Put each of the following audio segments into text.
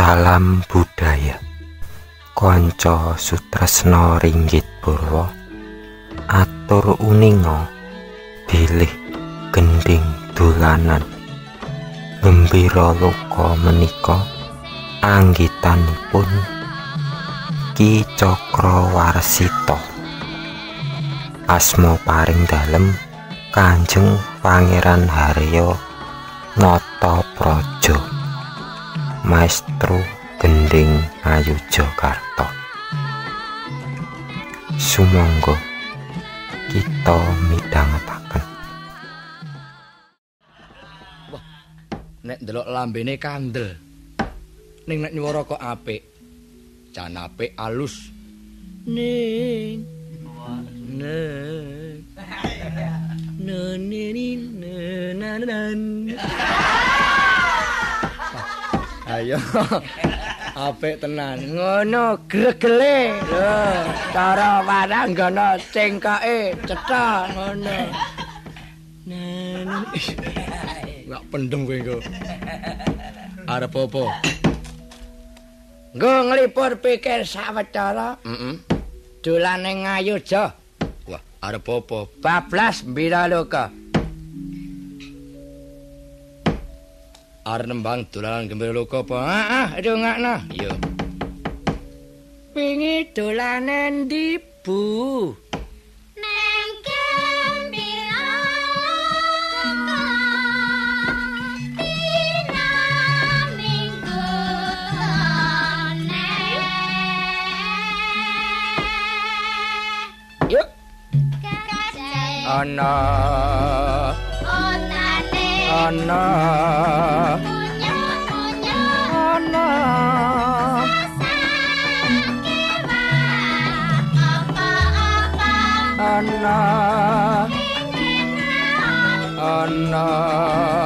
Salam budaya. Konco Sutresno Ringgit Purwo Atur uningo Bilih gending dolanan. Gembira luka menika Anggitanipun Ki Cokro Warsito Asmo paring dalem Kanjeng Pangeran Haryo Noto Projo Maestro Gending Ayu Jakarta Sumangga kita midhangetaken nek ndelok lambene kandel ning nek nyuwara kok apik jan apik alus ning ning nenin nenanan ayo apik tenan ngono gregele lho cara waranggana cengkake cetha ngono nenin Gak pendem kowe engko. Arep apa? Nggo nglipur pikir sawetara. Heeh. Dolane ngayuja. Wah, arep apa? Bablas mbiraloka. Arep nembang dolanan gembiraloka apa? Heeh, rungokno. Iya. Wingi dolanan ndi, Bu? Yuk. Ana ana. Ana. Ana. Ana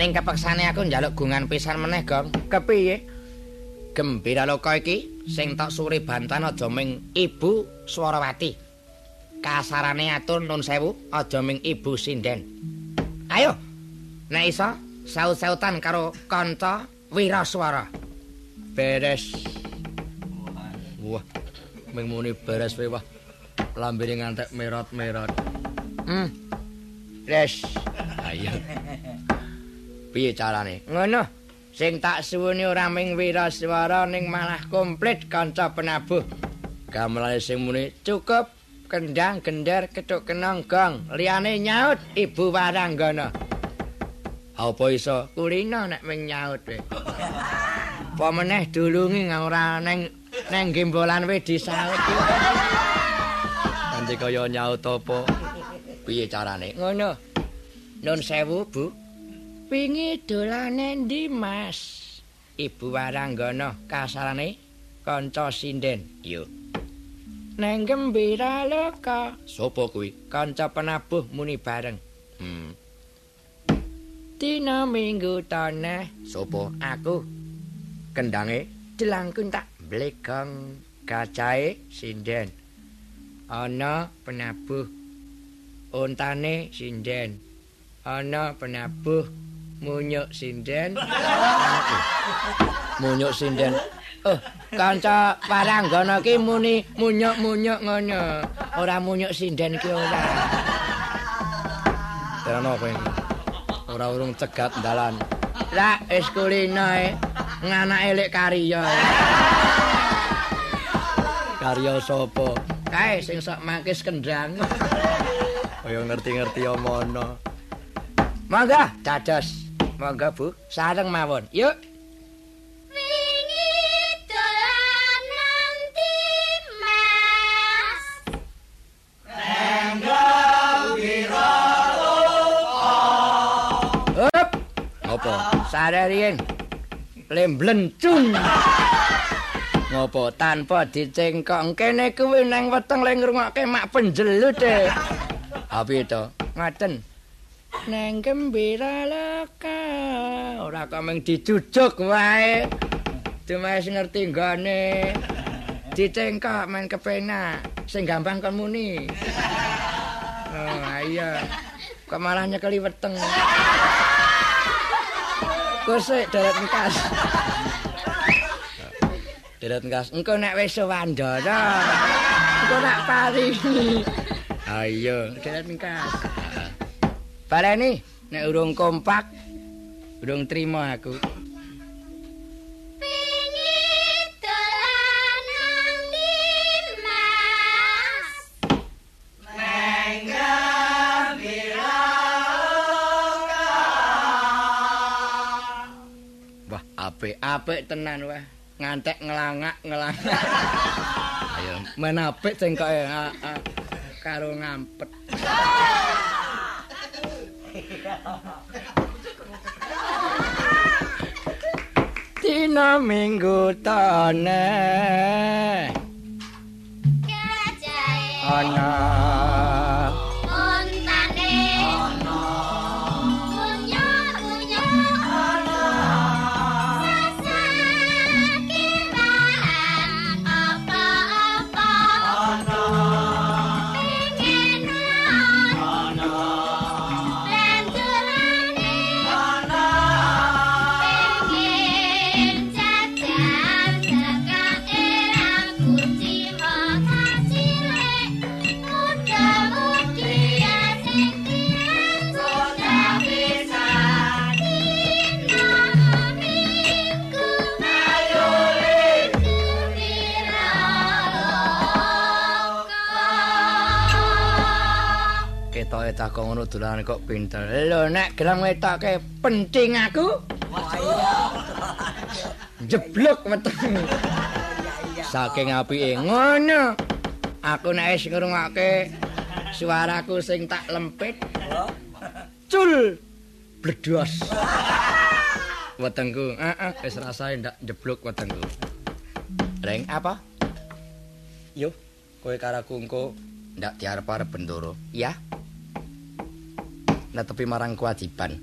Ning kepeksane aku njaluk gungan pisan meneh, Gong. Kepiye? Gembira loka iki sing tak suri bantan aja ming Ibu Swarawati. Kasarane atur nun sewu aja ming Ibu Sinden. Ayo. Nek iso saut-sautan karo kanca Wiraswara. Beres. Wah, ming muni beres wae wah. Lambene ngantek merot-merot. Hmm. Res. Ayo. Piye carane? Ngono. Sing tak suwuni ora ming wiraswara ning malah komplit kanca penabuh. Gamelane sing muni cukup kendang gender ketuk kenong gong. Liyane nyaut Ibu Waranggana. Apa iso kulino nek ming nyaut we. Apa meneh dulungi ora neng neng gembolan we disaut. Nanti kaya nyaut apa? Piye carane? Ngono. Nun sewu, Bu. Wingi dolane ndi, Mas? Ibu Waranggana kasarane kanca sinden. Yo. Neng gembira loka. Sopo kuwi? Kanca penabuh muni bareng. Hmm. Dina minggu tanah. Sopo? Aku. Kendange jelangkun tak blegong kacahe sinden. Ana penabuh ontane sinden. Ana penabuh munyuk sinden. munyuk sinden. Oh, kanca Waranggana ki muni munyuk-munyuk ngono. Ora munyuk sinden ki ora. Terano kowe. Ora urung cegat dalan. Lah wis kulino e. Nganake lek karya. Karya sapa? Kae sing sok mangkis kendang. Kaya ngerti-ngerti omono. Mangga dados Monggo Bu, sareng mawon. Yuk. Up. Ngopo? Sarerien. Lemblencung. Ngopo tanpa dicengkok kene kuwi nang weteng le ngrungokke mak penjelut e. Apa to? Ngaten. Neng gembira loka. Ora kok mung dijujuk wae. Cuma ngerti nggone. Dicengkok men kepenak. Sing gampang kon muni. Oh, iya. Kok malah nyekeli weteng. Kusik deret engkas. Deret engkas. Engko nek wis sewandana. Engko nak paringi. Ayo, deret engkas. Baleni nek urung kompak urung trima aku. Wah, apik-apik tenan wah. Ngantek ngelangak ngelangak. Ayo, men apik cengkoke ah, ah, karo ngampet. Dina minggu tane. Ana tak kok ngono dolanan kok pinter. Lho nek gelang wetoke penting aku. Jeblok meteng. Saking apike ngono. Aku nek wis ngrungokke suaraku sing tak lempit. Cul bledos. Wetengku, heeh, wis rasane ndak jeblok wetengku. Reng apa? Yo, kowe karaku engko ndak diarep-arep bendoro, ya? Netepi marang kewajiban.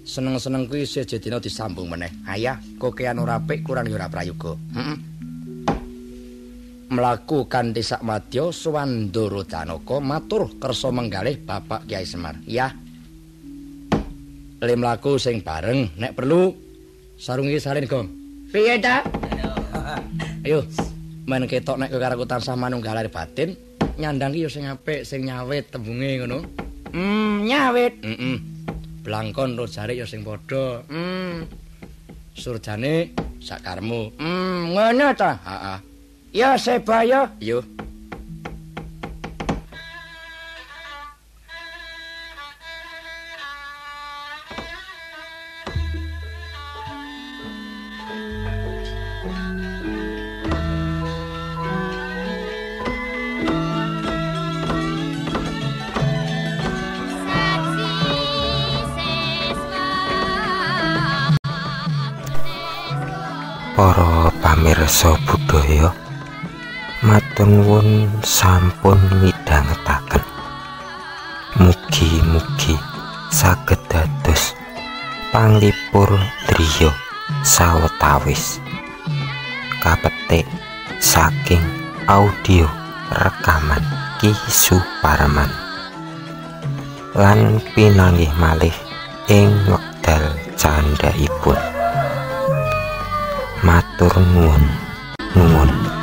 Seneng-seneng kuwi sejedina disambung meneh. Ayah, kokean ora apik kurang ya ora prayoga. Heeh. Mlaku kanthi sak madya Suwandara Janaka matur kersa menggalih Bapak Kyai Semar. Ya. Le mlaku sing bareng nek perlu sarung iki salin, Gong. Piye ta? Ayo, men ketok nek karo tansah manunggalar batin, nyandang iki ya sing apik, sing nyawit tembunge ngono. Hmm, nyawit. Heeh. Blangkon ro jarik ya sing padha. Hmm. Surjane sakarmu. Hmm, ngono ta? Heeh. Ya sebaya. Yo. Para pamirsa budaya matur nuwun sampun midhangetaken. Mugi-mugi saged dados panglipur driya sawetawis. Kapetik saking audio rekaman Ki Suparman. Lan pinanggih malih ing wekdal candhaipun. Matur nuwun. Nuwun.